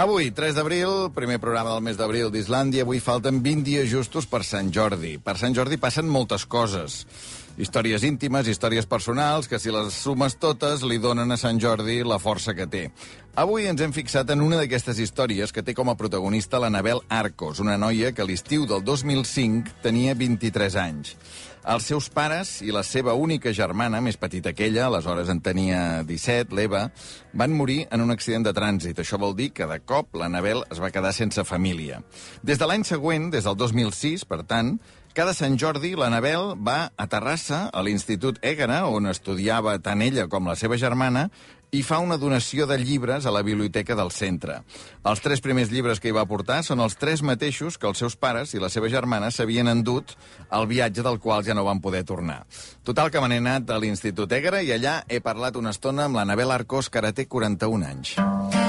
Avui, 3 d'abril, primer programa del mes d'abril d'Islàndia. Avui falten 20 dies justos per Sant Jordi. Per Sant Jordi passen moltes coses. Històries íntimes, històries personals, que si les sumes totes li donen a Sant Jordi la força que té. Avui ens hem fixat en una d'aquestes històries que té com a protagonista l'Anabel Arcos, una noia que a l'estiu del 2005 tenia 23 anys. Els seus pares i la seva única germana, més petita que ella, aleshores en tenia 17, l'Eva, van morir en un accident de trànsit. Això vol dir que, de cop, l'Anabel es va quedar sense família. Des de l'any següent, des del 2006, per tant, cada Sant Jordi, l'Anabel va a Terrassa, a l'Institut Ègara, on estudiava tant ella com la seva germana, i fa una donació de llibres a la biblioteca del centre. Els tres primers llibres que hi va portar són els tres mateixos que els seus pares i la seva germana s'havien endut al viatge del qual ja no van poder tornar. Total, que m'han anat a l'Institut Ègara i allà he parlat una estona amb l'Anabel Arcós, que ara té 41 anys.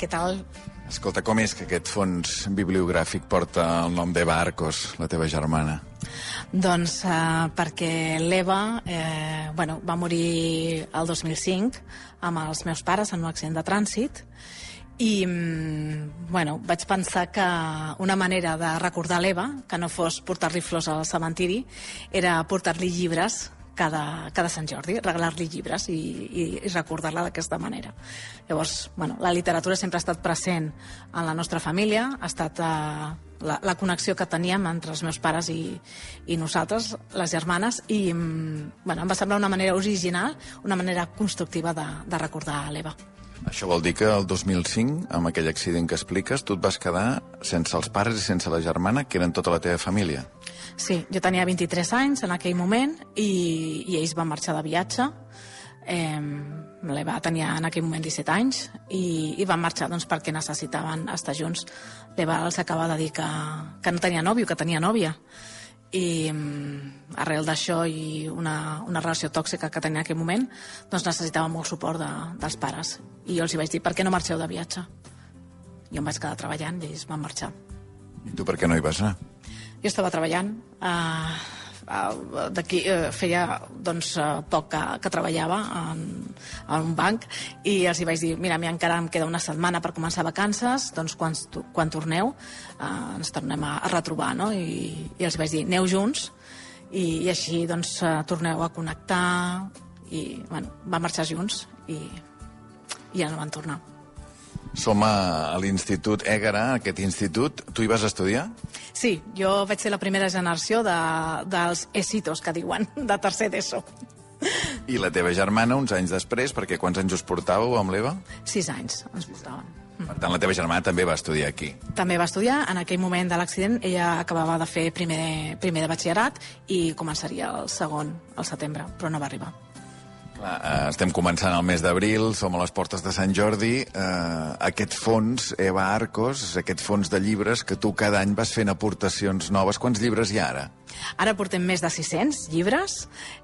Què tal? Escolta, com és que aquest fons bibliogràfic porta el nom d'Eva Arcos, la teva germana? Doncs uh, perquè l'Eva eh, bueno, va morir el 2005 amb els meus pares en un accident de trànsit i mm, bueno, vaig pensar que una manera de recordar l'Eva, que no fos portar-li flors al cementiri, era portar-li llibres cada, cada Sant Jordi, regalar-li llibres i, i, i recordar-la d'aquesta manera. Llavors, bueno, la literatura sempre ha estat present en la nostra família, ha estat eh, la, la connexió que teníem entre els meus pares i, i nosaltres, les germanes, i mm, bueno, em va semblar una manera original, una manera constructiva de, de recordar l'Eva. Això vol dir que el 2005, amb aquell accident que expliques, tu et vas quedar sense els pares i sense la germana, que eren tota la teva família. Sí, jo tenia 23 anys en aquell moment i, i ells van marxar de viatge. Eh, L'Eva tenia en aquell moment 17 anys i, i van marxar doncs, perquè necessitaven estar junts. L'Eva els acaba de dir que, que no tenia nòvio, que tenia nòvia i mm, arrel d'això i una, una relació tòxica que tenia en aquell moment doncs necessitava molt suport de, dels pares i jo els hi vaig dir, per què no marxeu de viatge? Jo em vaig quedar treballant i ells van marxar I tu per què no hi vas anar? jo estava treballant uh, d'aquí uh, feia doncs, uh, poc que, que treballava en, en un banc i els hi vaig dir, mira, a mi encara em queda una setmana per començar vacances, doncs quan, quan torneu uh, ens tornem a, a retrobar no? I, i els vaig dir, aneu junts i, i així doncs torneu a connectar i bueno, van marxar junts i, i ja no van tornar som a, a l'Institut Ègara, aquest institut. Tu hi vas estudiar? Sí, jo vaig ser la primera generació de, dels esitos, que diuen, de tercer d'ESO. I la teva germana, uns anys després, perquè quants anys us portàveu amb l'Eva? Sis anys ens portaven. Per tant, la teva germana també va estudiar aquí. També va estudiar. En aquell moment de l'accident ella acabava de fer primer, primer de batxillerat i començaria el segon al setembre, però no va arribar. Clar, eh, estem començant el mes d'abril, som a les portes de Sant Jordi. Eh, aquest fons, Eva Arcos, aquest fons de llibres que tu cada any vas fent aportacions noves. Quants llibres hi ha ara? Ara portem més de 600 llibres.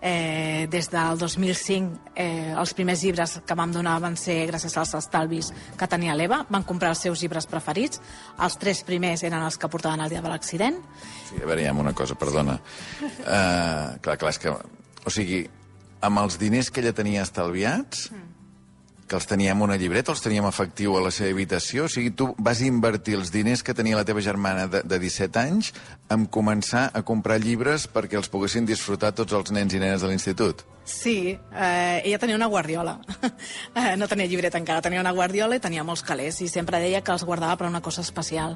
Eh, des del 2005 eh, els primers llibres que vam donar van ser gràcies als estalvis que tenia l'Eva. Van comprar els seus llibres preferits. Els tres primers eren els que portaven el dia de l'accident. Sí, a veure, hi ha una cosa, perdona. Uh, clar, clar, és que... O sigui, amb els diners que ella tenia estalviats, que els tenia en una llibreta, els teníem efectiu a la seva habitació, o sigui, tu vas invertir els diners que tenia la teva germana de, de 17 anys en començar a comprar llibres perquè els poguessin disfrutar tots els nens i nenes de l'institut. Sí, eh, ella tenia una guardiola. Eh, no tenia llibreta encara, tenia una guardiola i tenia molts calés i sempre deia que els guardava per una cosa especial.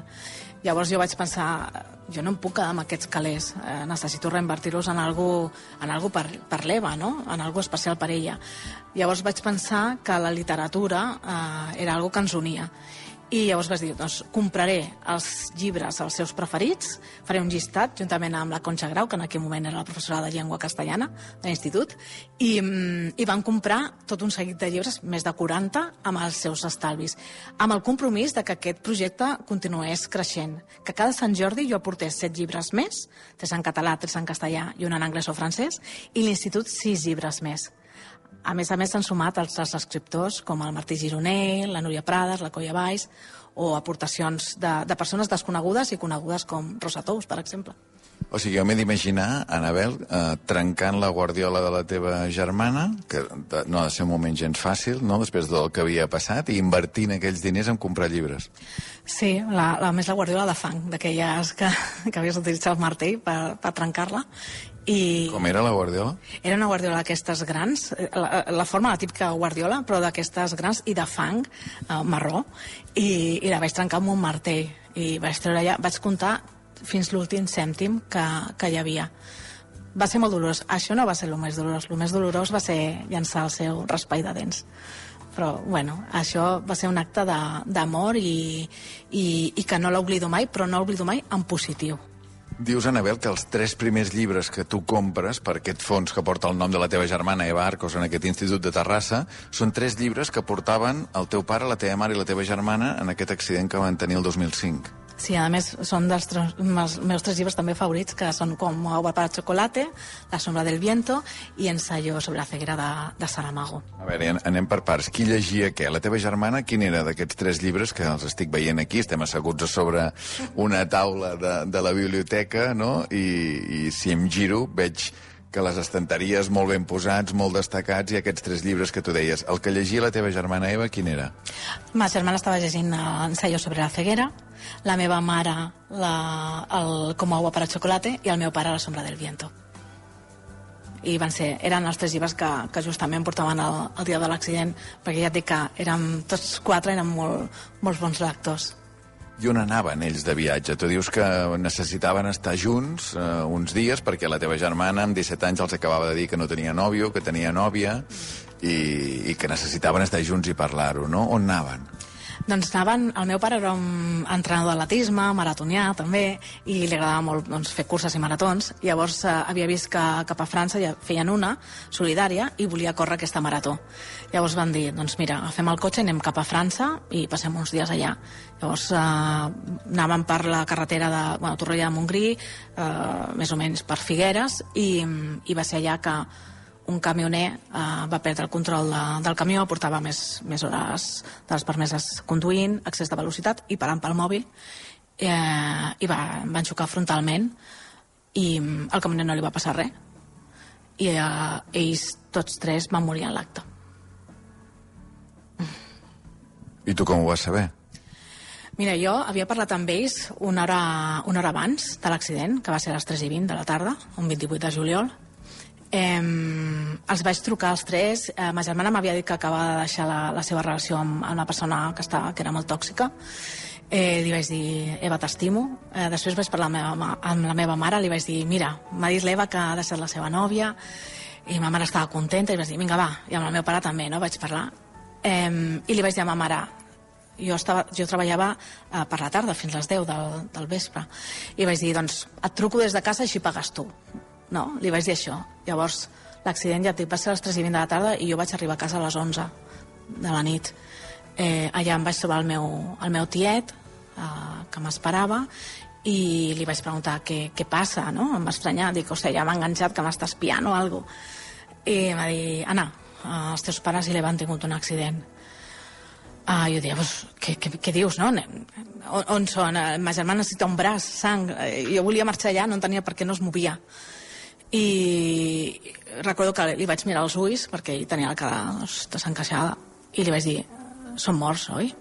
Llavors jo vaig pensar, jo no em puc quedar amb aquests calés, eh, necessito reinvertir-los en algú, en algú per, per l'Eva, no? en algú especial per ella. Llavors vaig pensar que la literatura eh, era algo que ens unia i llavors vas dir, doncs compraré els llibres, els seus preferits, faré un llistat juntament amb la Concha Grau, que en aquell moment era la professora de llengua castellana de l'institut, i, mm, i van comprar tot un seguit de llibres, més de 40, amb els seus estalvis, amb el compromís de que aquest projecte continués creixent, que cada Sant Jordi jo aportés set llibres més, tres en català, tres en castellà i un en anglès o francès, i l'institut sis llibres més A més a més s'han sumat els, els escriptors com el Martí Gironer, la Núria Prades, la Colla Valls, o aportacions de, de persones desconegudes i conegudes com Rosa Tous, per exemple. O sigui, jo m'he d'imaginar, Anabel, eh, trencant la guardiola de la teva germana, que de, no ha de ser un moment gens fàcil, no?, després del que havia passat, i invertint aquells diners en comprar llibres. Sí, la, la més la guardiola de fang, d'aquelles que, que havies d'utilitzar el martell per, per trencar-la. I Com era la guardiola? era una guardiola d'aquestes grans, eh, la, la forma la típica guardiola, però d'aquestes grans i de fang eh, marró, i, i la vaig trencar amb un martell. I vaig treure allà, vaig comptar fins l'últim cèntim que, que hi havia. Va ser molt dolorós. Això no va ser el més dolorós. El més dolorós va ser llançar el seu raspall de dents. Però, bueno, això va ser un acte de- d'amor i, i, i que no l'oblido mai, però no l'oblido mai en positiu. Dius, Anabel, que els tres primers llibres que tu compres per aquest fons que porta el nom de la teva germana Eva Arcos en aquest institut de Terrassa són tres llibres que portaven el teu pare, la teva mare i la teva germana en aquest accident que van tenir el 2005. Sí, a més, són dels meus, meus tres llibres també favorits, que són com Agua para chocolate, La sombra del viento i Ensayo sobre la ceguera de, de Saramago. A veure, an- anem per parts. Qui llegia què? La teva germana, quin era d'aquests tres llibres que els estic veient aquí? Estem asseguts a sobre una taula de, de la biblioteca, no? I, I si em giro, veig que les estanteries molt ben posats, molt destacats, i aquests tres llibres que tu deies. El que llegia la teva germana Eva, quin era? Ma germana estava llegint eh, Ensayo sobre la ceguera, la meva mare la, el Como agua para chocolate i el meu pare La sombra del viento. I van ser, eren els tres llibres que, que justament portaven el, el dia de l'accident, perquè ja et dic que érem, tots quatre eren molt, molts bons lectors. I on anaven ells de viatge? Tu dius que necessitaven estar junts eh, uns dies perquè la teva germana amb 17 anys els acabava de dir que no tenia nòvio, que tenia nòvia i, i que necessitaven estar junts i parlar-ho, no? On anaven? Doncs anaven, el meu pare era un entrenador d'atletisme, maratonià també, i li agradava molt doncs, fer curses i maratons. Llavors eh, havia vist que cap a França ja feien una, solidària, i volia córrer aquesta marató. Llavors van dir, doncs mira, agafem el cotxe, anem cap a França i passem uns dies allà. Llavors eh, anàvem per la carretera de bueno, Torroella de Montgrí, eh, més o menys per Figueres, i, i va ser allà que un camioner eh, va perdre el control de, del camió, portava més, més hores de les permeses conduint, excés de velocitat i parant pel mòbil eh, i va, van xocar frontalment i mm, al camioner no li va passar res i eh, ells tots tres van morir en l'acte. I tu com ho vas saber? Mira, jo havia parlat amb ells una hora, una hora abans de l'accident, que va ser a les 3 i 20 de la tarda, un 28 de juliol. Eh, els vaig trucar als tres. Eh, ma germana m'havia dit que acabava de deixar la, la seva relació amb, amb una persona que, estava, que era molt tòxica. Eh, li vaig dir, Eva, t'estimo. Eh, després vaig parlar amb la, meva, amb la meva mare, li vaig dir, mira, m'ha dit l'Eva que ha deixat la seva nòvia, i ma mare estava contenta, i vaig dir, vinga, va, i amb el meu pare també, no?, vaig parlar. Eh, I li vaig dir a ma mare, jo, estava, jo treballava eh, per la tarda, fins les 10 del, del vespre, i vaig dir, doncs, et truco des de casa així pagues tu. No, li vaig dir això. Llavors, l'accident, ja et dic, va ser a les 3 i 20 de la tarda i jo vaig arribar a casa a les 11 de la nit. Eh, allà em vaig trobar el meu, el meu tiet, eh, que m'esperava, i li vaig preguntar què, què passa, no? Em va estranyar, dic, hòstia, ja m'ha enganxat que m'està espiant o alguna I em va dir, Anna, eh, els teus pares i l'Eva han tingut un accident. Ah, jo deia, pues, què, què, què dius, no? On, on són? Eh, Ma germana necessita un braç, sang. Eh, Jo volia marxar allà, no entenia per què no es movia. I recordo que li vaig mirar els ulls, perquè ell tenia la cara doncs, desencaixada, i li vaig dir, són morts, oi?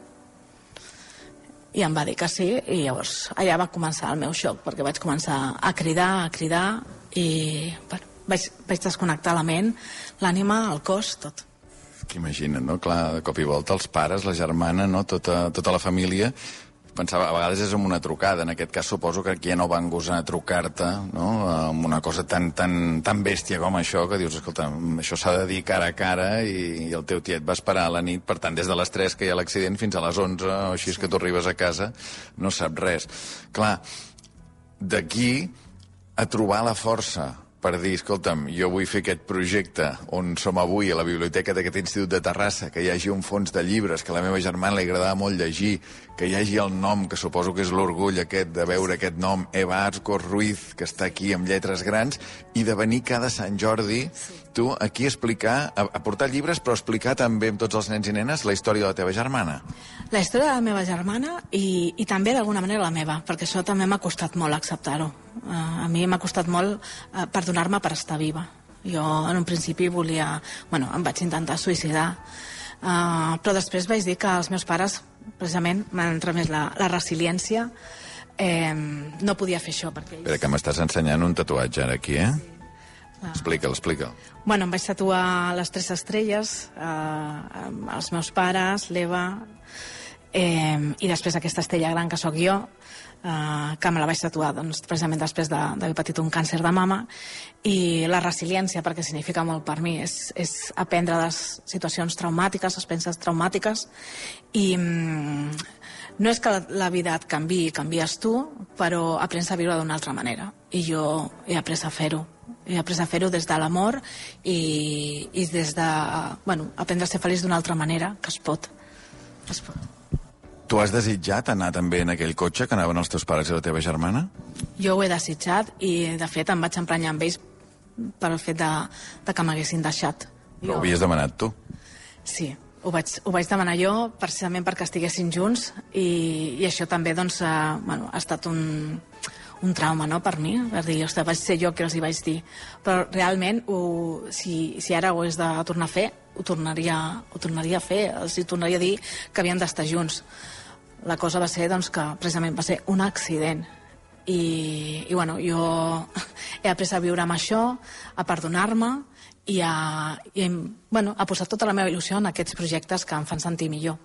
I em va dir que sí, i llavors allà va començar el meu xoc, perquè vaig començar a cridar, a cridar, i bueno, vaig, vaig desconnectar la ment, l'ànima, el cos, tot. Que imagina't, no? Clar, de cop i volta els pares, la germana, no? Tota, tota la família pensava, a vegades és amb una trucada, en aquest cas suposo que aquí ja no van gosar trucar-te, no?, amb una cosa tan, tan, tan bèstia com això, que dius, escolta, això s'ha de dir cara a cara i, i el teu tiet va esperar a la nit, per tant, des de les 3 que hi ha l'accident fins a les 11 o així és que tu arribes a casa, no sap res. Clar, d'aquí a trobar la força per dir, escolta'm, jo vull fer aquest projecte on som avui, a la biblioteca d'aquest Institut de Terrassa, que hi hagi un fons de llibres, que a la meva germana li agradava molt llegir, que hi hagi el nom, que suposo que és l'orgull aquest de veure aquest nom, Eva Arzcos Ruiz, que està aquí amb lletres grans, i de venir cada Sant Jordi, sí. Tu, aquí a explicar, a, a portar llibres, però explicar també amb tots els nens i nenes la història de la teva germana. La història de la meva germana i, i també d'alguna manera la meva, perquè això també m'ha costat molt acceptar-ho. Uh, a mi m'ha costat molt uh, perdonar-me per estar viva. Jo en un principi volia... Bueno, em vaig intentar suïcidar, uh, però després vaig dir que els meus pares precisament m'han transmès la, la resiliència eh, no podia fer això perquè ells... Espera, que m'estàs ensenyant un tatuatge ara aquí, eh? Ah. Explica'l, explica'l. Bueno, em vaig tatuar les tres estrelles, eh, els meus pares, l'Eva, eh, i després aquesta estrella gran que sóc jo, eh, que me la vaig tatuar doncs, precisament després d'haver de, patit un càncer de mama i la resiliència, perquè significa molt per mi, és, és aprendre les situacions traumàtiques, les penses traumàtiques i mm, no és que la, la vida et canvi canvies tu, però aprens a viure d'una altra manera i jo he après a fer-ho he après a fer-ho des de l'amor i, i des de bueno, aprendre a ser feliç d'una altra manera que es pot, es pot. Tu has desitjat anar també en aquell cotxe que anaven els teus pares i la teva germana? Jo ho he desitjat i, de fet, em vaig emprenyar amb ells pel fet de, de que m'haguessin deixat. Però jo... ho havies demanat tu? Sí, ho vaig, ho vaig demanar jo precisament perquè estiguessin junts i, i això també doncs, eh, bueno, ha estat un, un trauma no, per mi, per dir, ostres, vaig ser jo que els hi vaig dir. Però realment, ho, si, si ara ho és de tornar a fer, ho tornaria, ho tornaria a fer, els hi tornaria a dir que havien d'estar junts la cosa va ser doncs, que precisament va ser un accident i, i bueno, jo he après a viure amb això, a perdonar-me i, a, i bueno, a posar tota la meva il·lusió en aquests projectes que em fan sentir millor.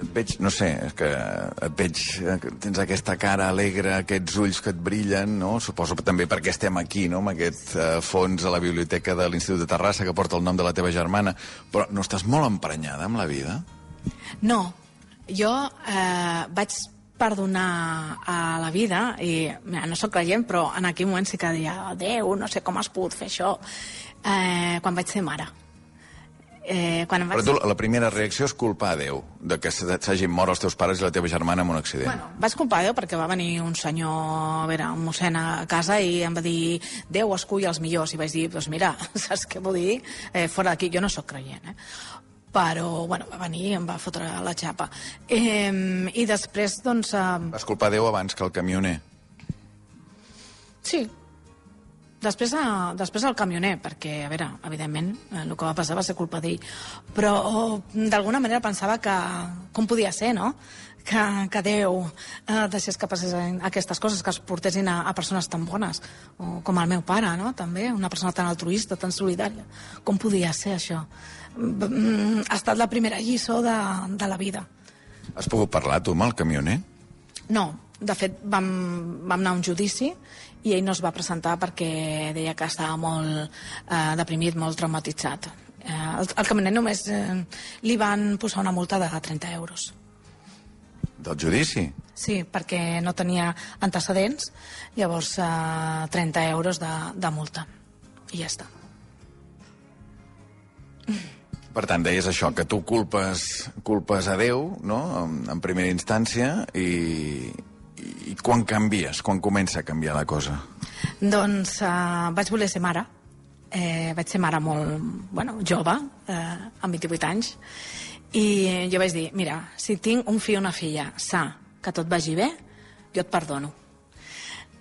Et veig, no sé, és que et veig, eh, tens aquesta cara alegre, aquests ulls que et brillen, no? Suposo també perquè estem aquí, no?, amb aquest uh, fons a la biblioteca de l'Institut de Terrassa que porta el nom de la teva germana, però no estàs molt emprenyada amb la vida? No, jo eh, vaig perdonar a la vida i mira, no sóc creient però en aquell moment sí que deia Déu, no sé com has pogut fer això eh, quan vaig ser mare Eh, quan vaig... Però tu, la primera reacció és culpar a Déu, de que s'hagin mort els teus pares i la teva germana en un accident. Bueno, vaig culpar a Déu perquè va venir un senyor, a veure, un mossèn a casa i em va dir Déu escull els millors. I vaig dir, doncs mira, saps què vull dir? Eh, fora d'aquí, jo no sóc creient, eh? però bueno, va venir i em va fotre la xapa. Eh, I després, doncs... Eh... Vas culpar Déu abans que el camioner? Sí. Després, eh, després el camioner, perquè, a veure, evidentment, eh, el que va passar va ser culpa d'ell. Però d'alguna manera pensava que... Com podia ser, no? que, que Déu eh, deixés que passessin aquestes coses, que es portessin a, a persones tan bones, o com el meu pare, no? també, una persona tan altruista, tan solidària. Com podia ser això? Mm, ha estat la primera lliçó de, de la vida. Has pogut parlar tu amb el camioner? No, de fet vam, vam anar a un judici i ell no es va presentar perquè deia que estava molt eh, deprimit, molt traumatitzat. Eh, el, el camioner només eh, li van posar una multa de 30 euros. Del judici? Sí, perquè no tenia antecedents, llavors eh, 30 euros de, de multa. I ja està. Per tant, deies això, que tu culpes, culpes a Déu, no?, en, en primera instància, i, i quan canvies? Quan comença a canviar la cosa? Doncs uh, vaig voler ser mare. Eh, vaig ser mare molt, bueno, jove, eh, amb 28 anys, i jo vaig dir, mira, si tinc un fill o una filla sa, que tot vagi bé, jo et perdono.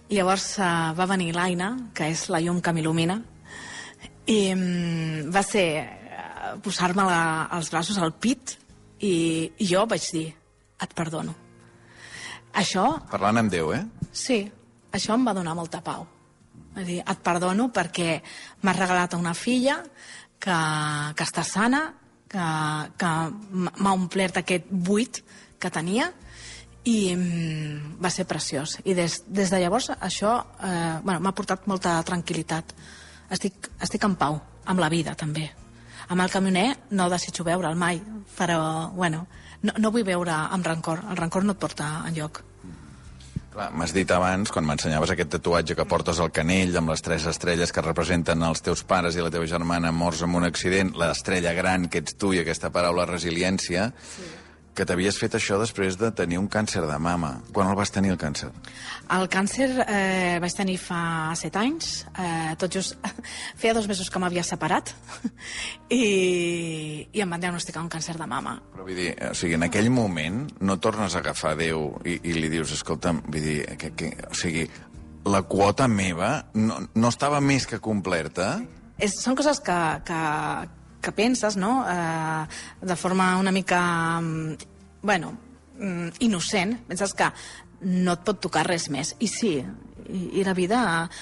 I llavors uh, va venir l'Aina, que és la llum que m'il·lumina, i um, va ser posar-me els braços al pit i, i jo vaig dir, et perdono. Això... Parlant amb Déu, eh? Sí, això em va donar molta pau. És dir, et perdono perquè m'has regalat una filla que, que està sana, que, que m'ha omplert aquest buit que tenia i mm, va ser preciós. I des, des de llavors això eh, bueno, m'ha portat molta tranquil·litat. Estic, estic en pau, amb la vida també. Amb el camioner no desitjo veure'l mai, però, bueno, no, no vull veure amb rancor. El rancor no et porta enlloc. Clar, m'has dit abans, quan m'ensenyaves aquest tatuatge que portes al canell amb les tres estrelles que representen els teus pares i la teva germana morts en un accident, l'estrella gran que ets tu i aquesta paraula resiliència, sí que t'havies fet això després de tenir un càncer de mama. Quan el vas tenir, el càncer? El càncer eh, vaig tenir fa set anys. Eh, tot just feia dos mesos que m'havia separat i, i em van diagnosticar un càncer de mama. Però vull dir, o sigui, en aquell moment no tornes a agafar Déu i, i li dius, escolta'm, vull dir, que, que, o sigui, la quota meva no, no estava més que complerta? És, són coses que, que, que penses, no?, eh, de forma una mica, mm, bueno, mm, innocent, penses que no et pot tocar res més. I sí, i, i la vida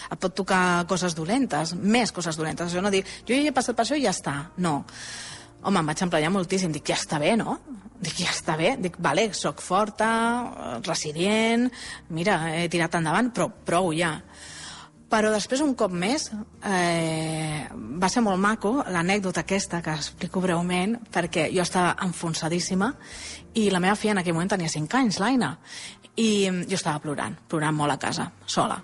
et pot tocar coses dolentes, més coses dolentes. Jo no dic, jo ja he passat per això i ja està. No. Home, em vaig emplenyar moltíssim. Dic, ja està bé, no? Dic, ja està bé. Dic, vale, sóc forta, resilient, mira, he tirat endavant, però prou ja. Però després, un cop més, eh, va ser molt maco l'anècdota aquesta, que explico breument, perquè jo estava enfonsadíssima i la meva filla en aquell moment tenia 5 anys, l'Aina, i jo estava plorant, plorant molt a casa, sola.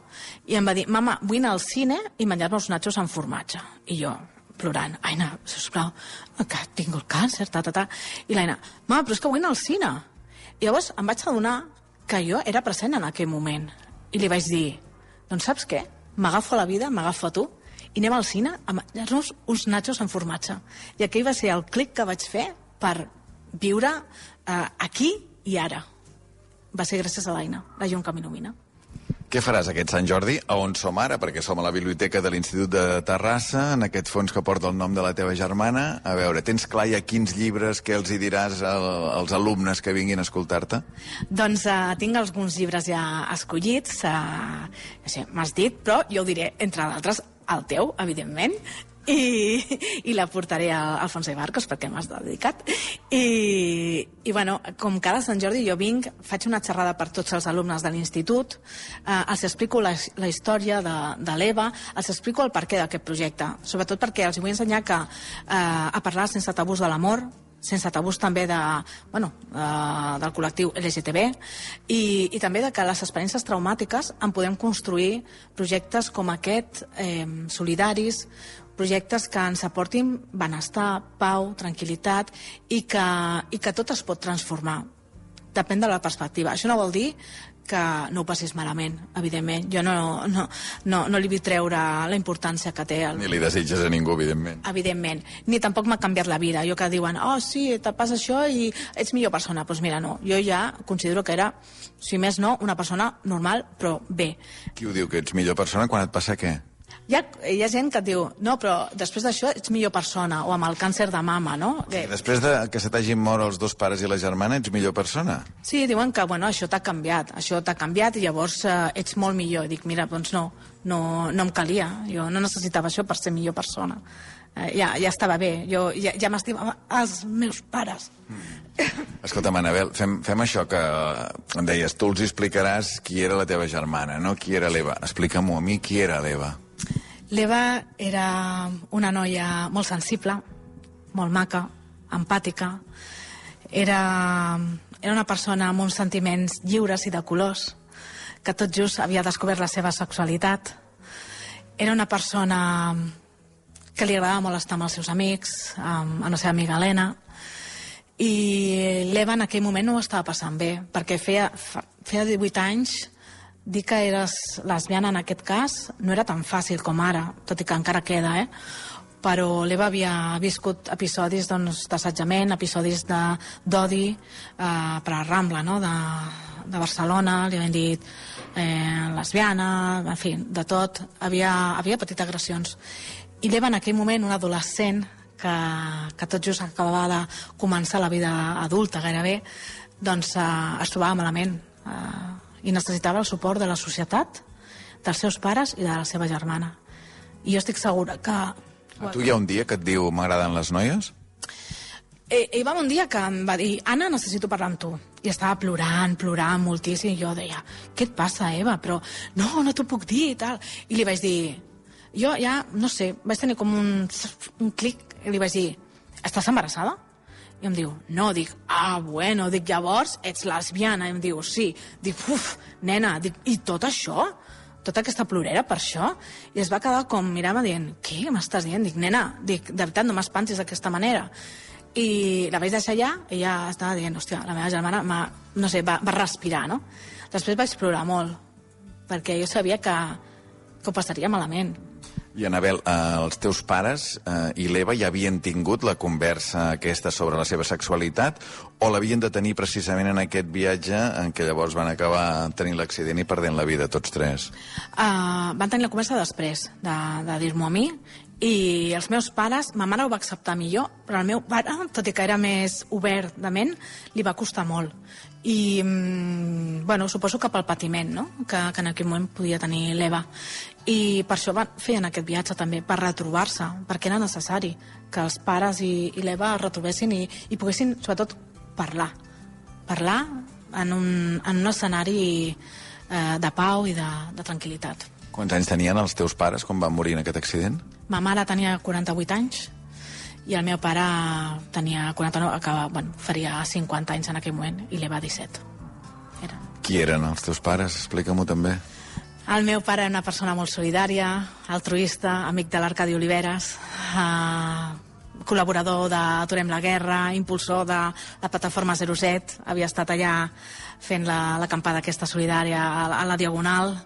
I em va dir, mama, vull anar al cine i menjar-me els nachos amb formatge. I jo, plorant, Aina, sisplau, que tinc el càncer, ta, ta, ta. I l'Aina, mama, però és que vull anar al cine. I llavors em vaig adonar que jo era present en aquell moment. I li vaig dir, doncs saps què? M'agafo la vida, m'agafo a tu, i anem al cine a menjar-nos uns nachos amb formatge. I aquell va ser el clic que vaig fer per viure eh, aquí i ara. Va ser gràcies a l'Aina, la que m'il·lumina. Què faràs aquest Sant Jordi? A on som ara? Perquè som a la biblioteca de l'Institut de Terrassa, en aquest fons que porta el nom de la teva germana. A veure, tens clar ja quins llibres que els hi diràs als alumnes que vinguin a escoltar-te? Doncs uh, tinc alguns llibres ja escollits, uh, no sé, m'has dit, però jo ho diré, entre d'altres, el teu, evidentment, i, i la portaré a Alfonso i Barcos perquè m'has dedicat. I, i bueno, com cada Sant Jordi jo vinc, faig una xerrada per tots els alumnes de l'institut eh, els explico la, la història de, de l'EVA, els explico el perquè d'aquest projecte sobretot perquè els vull ensenyar que eh, a parlar sense tabús de l'amor sense tabús també de, bueno, eh, del col·lectiu LGTB i, i també de que les experiències traumàtiques en podem construir projectes com aquest, eh, solidaris, projectes que ens aportin benestar, pau, tranquil·litat i que, i que tot es pot transformar. Depèn de la perspectiva. Això no vol dir que no ho passis malament, evidentment. Jo no, no, no, no li vull treure la importància que té. El... Ni li desitges a ningú, evidentment. Evidentment. Ni tampoc m'ha canviat la vida. Jo que diuen, oh, sí, te passa això i ets millor persona. Doncs pues mira, no. Jo ja considero que era, si més no, una persona normal, però bé. Qui ho diu, que ets millor persona quan et passa què? Hi ha, hi ha gent que et diu, no, però després d'això ets millor persona, o amb el càncer de mama, no? Que... després de que se t'hagin mort els dos pares i la germana, ets millor persona? Sí, diuen que, bueno, això t'ha canviat, això t'ha canviat i llavors eh, ets molt millor. Dic, mira, doncs no, no, no em calia, jo no necessitava això per ser millor persona. Eh, ja, ja estava bé, jo ja, ja m'estimava els meus pares. Mm. Escolta, Manabel, fem, fem això que em deies, tu els explicaràs qui era la teva germana, no qui era l'Eva. Explica-m'ho a mi qui era l'Eva. L'Eva era una noia molt sensible, molt maca, empàtica. Era, era una persona amb uns sentiments lliures i de colors, que tot just havia descobert la seva sexualitat. Era una persona que li agradava molt estar amb els seus amics, amb, amb la seva amiga Helena, i l'Eva en aquell moment no ho estava passant bé, perquè feia, feia 18 anys dir que eres lesbiana en aquest cas no era tan fàcil com ara, tot i que encara queda, eh? però l'Eva havia viscut episodis doncs, d'assetjament, doncs, episodis d'odi eh, per a Rambla, no? de, de Barcelona, li havien dit eh, lesbiana, en fi, de tot, havia, havia patit agressions. I l'Eva en aquell moment, un adolescent que, que tot just acabava de començar la vida adulta gairebé, doncs eh, es trobava malament. Eh, i necessitava el suport de la societat, dels seus pares i de la seva germana. I jo estic segura que... A tu hi ha un dia que et diu m'agraden les noies? Eh, hi va un dia que em va dir Anna, necessito parlar amb tu. I estava plorant, plorant moltíssim, i jo deia què et passa, Eva? Però no, no t'ho puc dir i tal. I li vaig dir... Jo ja, no sé, vaig tenir com un, un clic i li vaig dir estàs embarassada? I em diu, no, dic, ah, bueno, dic, llavors ets lesbiana. I em diu, sí. Dic, uf, nena, dic, i tot això? Tota aquesta plorera per això? I es va quedar com, mirava dient, què m'estàs dient? Dic, nena, dic, de veritat, no m'espantis d'aquesta manera. I la vaig deixar allà, i ella estava dient, hòstia, la meva germana, no sé, va, va respirar, no? Després vaig plorar molt, perquè jo sabia que, que ho passaria malament. I, Anabel, eh, els teus pares eh, i l'Eva ja havien tingut la conversa aquesta sobre la seva sexualitat o l'havien de tenir precisament en aquest viatge en què llavors van acabar tenint l'accident i perdent la vida tots tres? Uh, van tenir la conversa després de, de dir-m'ho a mi i els meus pares, ma mare ho va acceptar millor, però el meu pare, tot i que era més obert de ment, li va costar molt. I, mm, bueno, suposo que pel patiment, no?, que, que en aquell moment podia tenir l'Eva. I per això van, feien aquest viatge també, per retrobar-se, perquè era necessari que els pares i, i l'Eva es retrobessin i, i poguessin, sobretot, parlar. Parlar en un, en un escenari eh, de pau i de, de tranquil·litat. Quants anys tenien els teus pares quan van morir en aquest accident? Ma mare tenia 48 anys i el meu pare tenia 49, que, bueno, faria 50 anys en aquell moment, i l'Eva 17. Era. Qui eren els teus pares? Explica-m'ho també. El meu pare era una persona molt solidària, altruista, amic de l'Arcadi Oliveres, eh, col·laborador d'Aturem la Guerra, impulsor de la plataforma 07, havia estat allà fent l'acampada la, aquesta solidària a, a la Diagonal,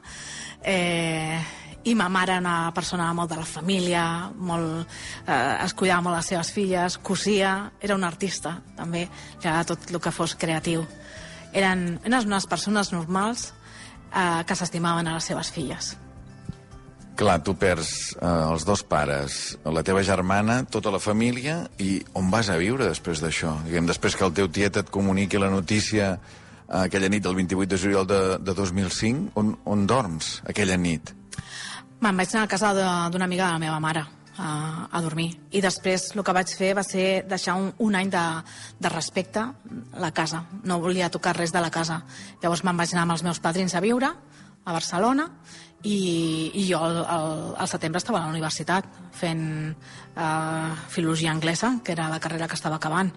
eh, i ma mare era una persona molt de la família, molt, eh, es cuidava molt les seves filles, cosia, era un artista, també, ja tot el que fos creatiu. Eren, eren unes persones normals eh, que s'estimaven a les seves filles. Clar, tu perds eh, els dos pares, la teva germana, tota la família, i on vas a viure després d'això? Diguem, després que el teu tiet et comuniqui la notícia aquella nit del 28 de juliol de, de 2005, on, on dorms aquella nit? Me'n vaig anar a casa d'una amiga de la meva mare a, a dormir. I després el que vaig fer va ser deixar un, un any de, de respecte a la casa. No volia tocar res de la casa. Llavors me'n vaig anar amb els meus padrins a viure a Barcelona i, i jo al, al, al setembre estava a la universitat fent uh, filologia anglesa, que era la carrera que estava acabant.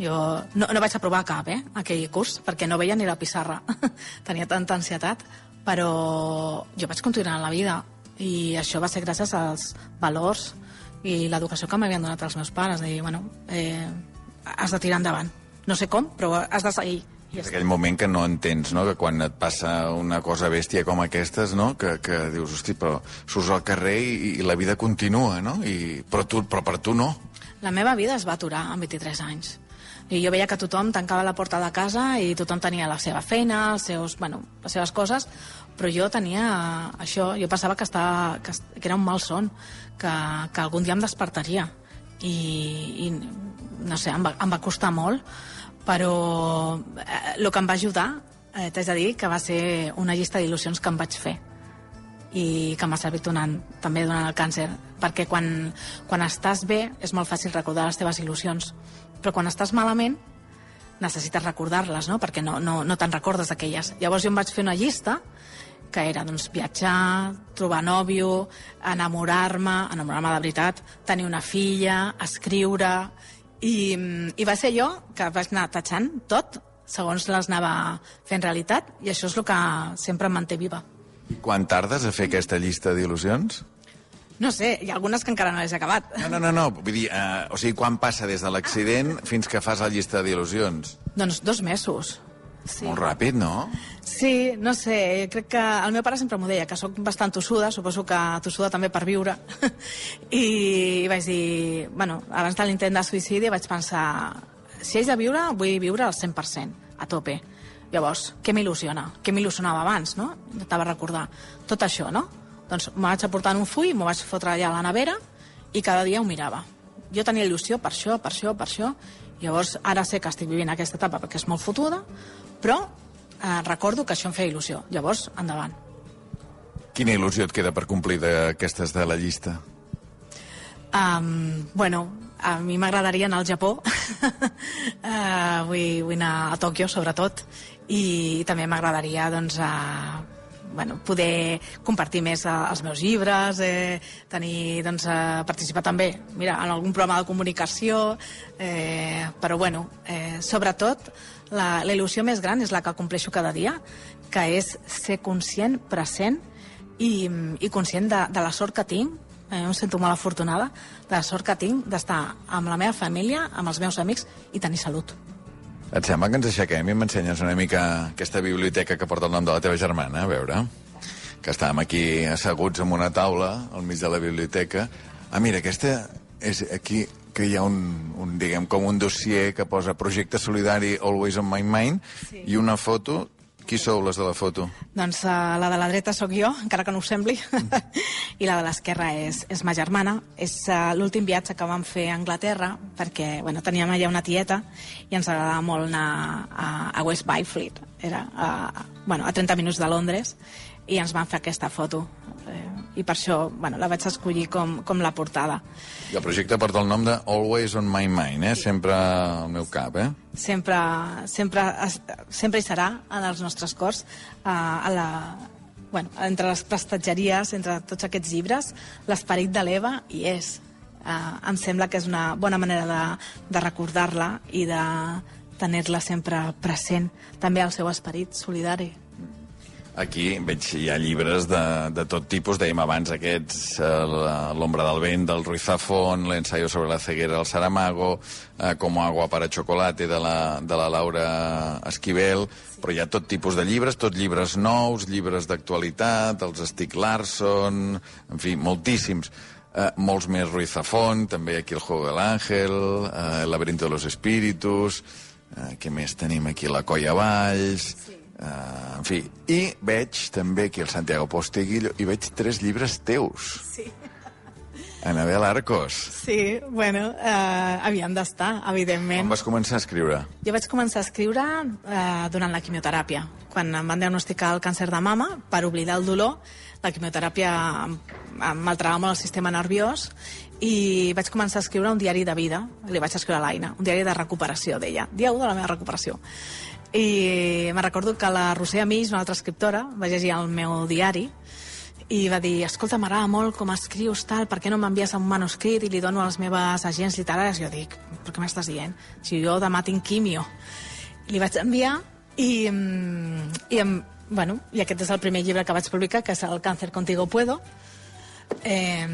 Jo no, no vaig aprovar cap, eh, aquell curs, perquè no veia ni la pissarra. Tenia tanta ansietat, però jo vaig continuar en la vida i això va ser gràcies als valors i l'educació que m'havien donat els meus pares, de dir, bueno, eh, has de tirar endavant. No sé com, però has de seguir. És aquell moment que no entens, no?, que quan et passa una cosa bèstia com aquestes, no?, que, que dius, hosti, però surts al carrer i, i la vida continua, no?, I, però, tu, però per tu no. La meva vida es va aturar amb 23 anys. I jo veia que tothom tancava la porta de casa i tothom tenia la seva feina, els seus, bueno, les seves coses, però jo tenia això, jo pensava que, estava, que, que era un mal son, que, que algun dia em despertaria. I, i no sé, em va, em va costar molt, però eh, el que em va ajudar, eh, t'haig de dir, que va ser una llista d'il·lusions que em vaig fer i que m'ha servit donant, també durant el càncer, perquè quan, quan estàs bé és molt fàcil recordar les teves il·lusions, però quan estàs malament necessites recordar-les, no? perquè no, no, no te'n recordes d'aquelles. Llavors jo em vaig fer una llista que era doncs, viatjar, trobar nòvio, enamorar-me, enamorar-me de veritat, tenir una filla, escriure... I, I va ser jo que vaig anar tatxant tot segons les anava fent realitat i això és el que sempre em manté viva. Quan tardes a fer aquesta llista d'il·lusions? No sé, hi ha algunes que encara no les he acabat. No, no, no, no. vull dir, uh, o sigui, quan passa des de l'accident fins que fas la llista d'il·lusions? Doncs dos mesos. Sí. Molt ràpid, no? Sí, no sé, crec que el meu pare sempre m'ho deia, que sóc bastant tossuda, suposo que tossuda també per viure, i vaig dir, bueno, abans de l'intent de suïcidi vaig pensar, si haig de viure, vull viure al 100%, a tope. Llavors, què m'il·lusiona? Què m'il·lusionava abans, no? Intentava recordar tot això, no? Doncs me vaig aportar un full, m'ho vaig fotre allà a la nevera i cada dia ho mirava. Jo tenia il·lusió per això, per això, per això, Llavors, ara sé que estic vivint aquesta etapa perquè és molt fotuda, però eh, recordo que això em feia il·lusió. Llavors, endavant. Quina il·lusió et queda per complir d'aquestes de la llista? Um, bueno, a mi m'agradaria anar al Japó. uh, vull, vull anar a Tòquio, sobretot. I també m'agradaria, doncs, a, bueno, poder compartir més eh, els meus llibres, eh, tenir, doncs, eh, participar també, mira, en algun programa de comunicació, eh, però bueno, eh, sobretot la, la il·lusió més gran és la que compleixo cada dia, que és ser conscient, present i, i conscient de, de la sort que tinc, eh, em sento molt afortunada, de la sort que tinc d'estar amb la meva família, amb els meus amics i tenir salut. Et sembla que ens aixequem i m'ensenyes una mica aquesta biblioteca que porta el nom de la teva germana? A veure, que estàvem aquí asseguts en una taula al mig de la biblioteca. Ah, mira, aquesta és aquí que hi ha un, un diguem, com un dossier que posa projecte solidari Always on my mind sí. i una foto qui sou les de la foto? Doncs uh, la de la dreta sóc jo, encara que no ho sembli, i la de l'esquerra és, és ma germana. És uh, l'últim viatge que vam fer a Anglaterra, perquè bueno, teníem allà una tieta i ens agradava molt anar a, a West Byfleet, era a, bueno, a 30 minuts de Londres, i ens van fer aquesta foto. Eh, I per això bueno, la vaig escollir com, com la portada. I el projecte porta el nom de Always on my mind, eh? sempre al meu cap. Eh? Sempre, sempre, sempre hi serà en els nostres cors, eh, a la, bueno, entre les prestatgeries, entre tots aquests llibres, l'esperit de l'Eva hi és. Uh, em sembla que és una bona manera de, de recordar-la i de tenir-la sempre present, també el seu esperit solidari. Aquí veig hi ha llibres de, de tot tipus, dèiem abans aquests, eh, L'ombra del vent del Ruiz Zafón, l'ensaio sobre la ceguera del Saramago, eh, Como agua para chocolate de la, de la Laura Esquivel, però hi ha tot tipus de llibres, tot llibres nous, llibres d'actualitat, els Stieg Larsson, en fi, moltíssims. Eh, molts més Ruiz Zafón, també aquí el Juego del Ángel, eh, El laberinto de los espíritus, eh, què més tenim aquí? La Colla Valls... Sí Uh, en fi, i veig també aquí el Santiago Posteguillo, i veig tres llibres teus. Sí. Anabel Arcos. Sí, bueno, uh, havien d'estar, evidentment. Quan vas començar a escriure? Jo vaig començar a escriure uh, durant la quimioteràpia, quan em van diagnosticar el càncer de mama, per oblidar el dolor. La quimioteràpia m'alterava molt el sistema nerviós i vaig començar a escriure un diari de vida, li vaig escriure a l'Aina, un diari de recuperació, deia, dia 1 de la meva recuperació. I me recordo que la Roser Amís, una altra escriptora, va llegir el meu diari i va dir, escolta, m'agrada molt com escrius, tal, per què no m'envies un manuscrit i li dono a les meves agents literàries? Jo dic, per què m'estàs dient? Si jo demà tinc quimio. Li vaig enviar i, mm, i, bueno, i aquest és el primer llibre que vaig publicar, que és El càncer contigo puedo, eh,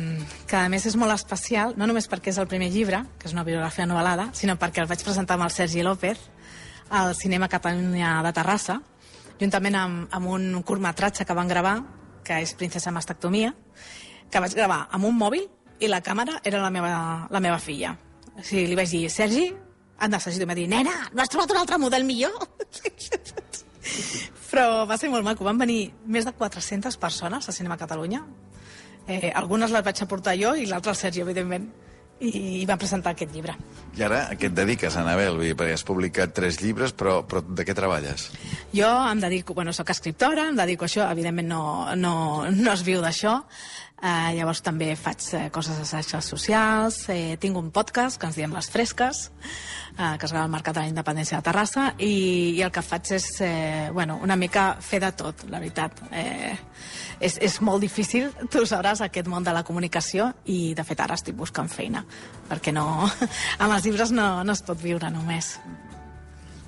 que a més és molt especial, no només perquè és el primer llibre, que és una biografia novel·lada, sinó perquè el vaig presentar amb el Sergi López, al Cinema Catalunya de Terrassa, juntament amb, amb un curtmetratge que van gravar, que és Princesa Mastectomia, que vaig gravar amb un mòbil i la càmera era la meva, la meva filla. O sigui, li vaig dir, Sergi, han d'assagir, i em va dir, nena, no has trobat un altre model millor? Però va ser molt maco. Van venir més de 400 persones a Cinema Catalunya. Eh, algunes les vaig aportar jo i l'altra el Sergi, evidentment i, i va presentar aquest llibre. I ara a què et dediques, Anabel? Vull dir, perquè has publicat tres llibres, però, però de què treballes? Jo em dedico, bueno, sóc escriptora, em dedico a això, evidentment no, no, no es viu d'això, eh, llavors també faig eh, coses a xarxes socials, eh, tinc un podcast que ens diem Les Fresques, eh, que es grava al Mercat de la Independència de Terrassa, i, i el que faig és, eh, bueno, una mica fer de tot, la veritat. Eh, és, és molt difícil, tu sabràs, aquest món de la comunicació i, de fet, ara estic buscant feina, perquè no, amb els llibres no, no es pot viure només.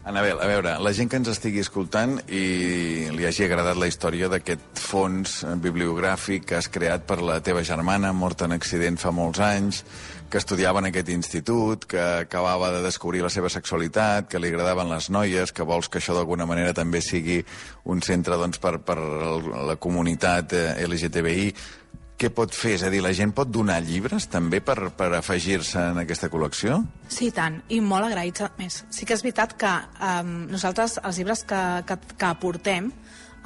Anabel, a veure, la gent que ens estigui escoltant i li hagi agradat la història d'aquest fons bibliogràfic que has creat per la teva germana, morta en accident fa molts anys, que estudiava en aquest institut, que acabava de descobrir la seva sexualitat, que li agradaven les noies, que vols que això d'alguna manera també sigui un centre doncs, per, per la comunitat eh, LGTBI. Què pot fer? És a dir, la gent pot donar llibres també per, per afegir-se en aquesta col·lecció? Sí, tant, i molt agraïts a més. Sí que és veritat que um, nosaltres els llibres que, que, que aportem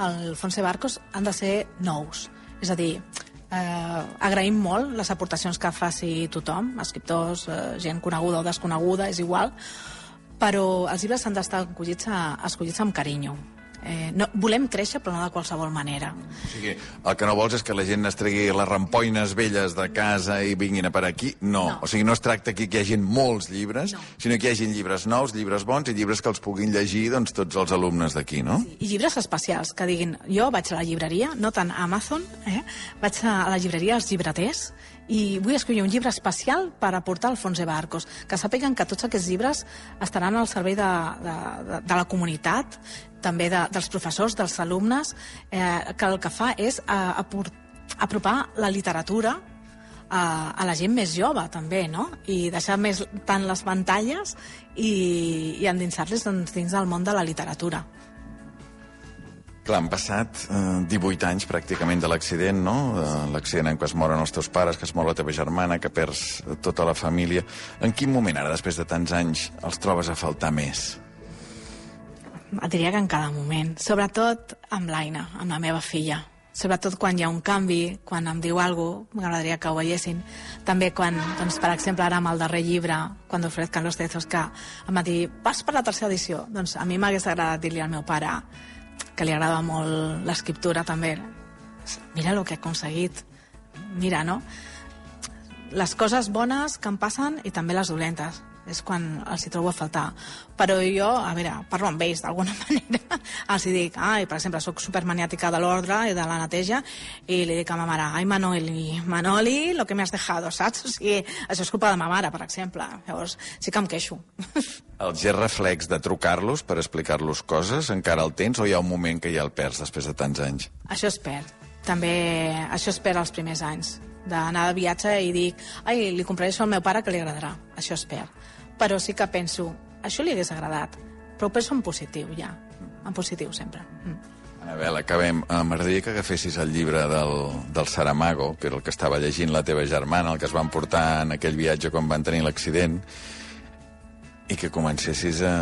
al Fons de Barcos han de ser nous. És a dir, Eh, agraïm molt les aportacions que faci tothom, escriptors, eh, gent coneguda o desconeguda, és igual, però els llibres han d'estar escollits, a, escollits amb carinyo. Eh, no, volem créixer, però no de qualsevol manera. O sigui, el que no vols és que la gent es tregui les rampoines velles de casa i vinguin a per aquí? No. No. O sigui, no es tracta aquí que hi hagi molts llibres, No. sinó que hi hagi llibres nous, llibres bons i llibres que els puguin llegir doncs, tots els alumnes d'aquí, no? I llibres especials, que diguin, jo vaig a la llibreria, no tant a Amazon, eh? vaig a la llibreria als llibreters i vull escollir un llibre especial per aportar al Fons Eva Arcos, que sàpiguen que tots aquests llibres estaran al servei de, de, de, de la comunitat, també de, dels professors, dels alumnes, eh, que el que fa és eh, apor, apropar la literatura a, a la gent més jove, també, no? I deixar més tant les pantalles i, i endinsar-les doncs, dins del món de la literatura. Clar, han passat eh, 18 anys pràcticament de l'accident, no? De l'accident en què es moren els teus pares, que es mor la teva germana, que perds tota la família. En quin moment, ara, després de tants anys, els trobes a faltar més? Et diria que en cada moment. Sobretot amb l'Aina, amb la meva filla. Sobretot quan hi ha un canvi, quan em diu alguna cosa, m'agradaria que ho veiessin. També quan, doncs, per exemple, ara amb el darrer llibre, quan Fred Carlos Tezos, que em va dir, vas per la tercera edició? Doncs a mi m'hagués agradat dir-li al meu pare que li agrada molt l'escriptura també. Mira el que he aconseguit. Mira, no? Les coses bones que em passen i també les dolentes és quan els hi trobo a faltar. Però jo, a veure, parlo amb ells d'alguna manera, els hi dic, ai, per exemple, sóc supermaniàtica de l'ordre i de la neteja, i li dic a ma mare, ai, Manoli, Manoli, lo que me has dejado, saps? O sigui, això és culpa de ma mare, per exemple. Llavors, sí que em queixo. El gest reflex de trucar-los per explicar-los coses, encara el tens o hi ha un moment que ja el perds després de tants anys? Això es perd. També això es perd els primers anys d'anar de viatge i dic ai, li compraré això al meu pare que li agradarà. Això es perd. Però sí que penso, això li hagués agradat, però ho penso en positiu, ja. En positiu, sempre. Mm. Anabel, acabem. M'agradaria que agafessis el llibre del, del Saramago, que era el que estava llegint la teva germana, el que es van portar en aquell viatge quan van tenir l'accident, i que comencessis a,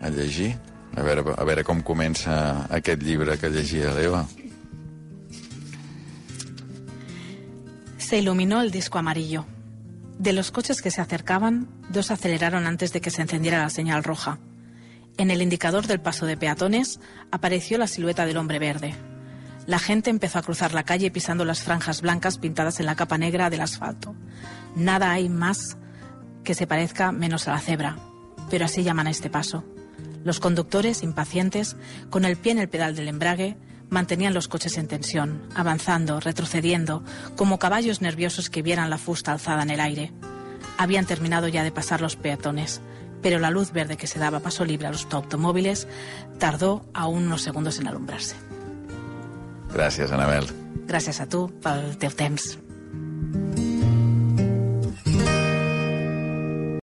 a llegir. A veure, a veure com comença aquest llibre que llegia l'Eva. Se iluminó el disco amarillo. De los coches que se acercaban, dos aceleraron antes de que se encendiera la señal roja. En el indicador del paso de peatones apareció la silueta del hombre verde. La gente empezó a cruzar la calle pisando las franjas blancas pintadas en la capa negra del asfalto. Nada hay más que se parezca menos a la cebra, pero así llaman a este paso. Los conductores, impacientes, con el pie en el pedal del embrague, mantenían los coches en tensión, avanzando, retrocediendo, como caballos nerviosos que vieran la fusta alzada en el aire. Habían terminado ya de pasar los peatones, pero la luz verde que se daba paso libre a los automóviles tardó aún unos segundos en alumbrarse. Gràcies, Anabel. Gràcies a tu pel teu temps.